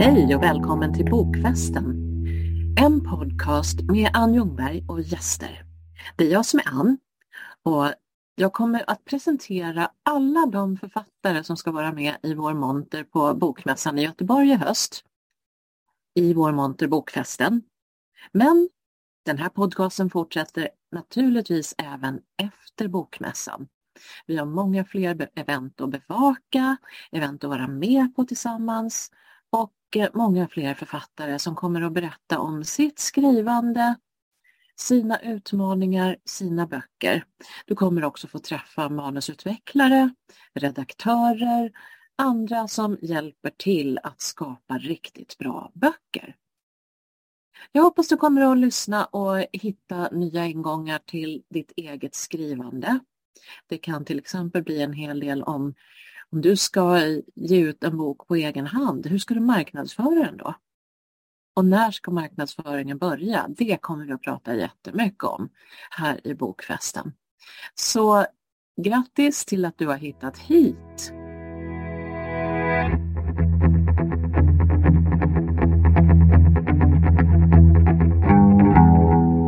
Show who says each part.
Speaker 1: Hej och välkommen till Bokfesten. En podcast med Ann Ljungberg och gäster. Det är jag som är Ann och jag kommer att presentera alla de författare som ska vara med i vår monter på Bokmässan i Göteborg i höst. I vår monter Bokfesten. Men den här podcasten fortsätter naturligtvis även efter Bokmässan. Vi har många fler event att bevaka, event att vara med på tillsammans och många fler författare som kommer att berätta om sitt skrivande, sina utmaningar, sina böcker. Du kommer också få träffa manusutvecklare, redaktörer, andra som hjälper till att skapa riktigt bra böcker. Jag hoppas du kommer att lyssna och hitta nya ingångar till ditt eget skrivande. Det kan till exempel bli en hel del om om du ska ge ut en bok på egen hand, hur ska du marknadsföra den då? Och när ska marknadsföringen börja? Det kommer vi att prata jättemycket om här i Bokfesten. Så grattis till att du har hittat hit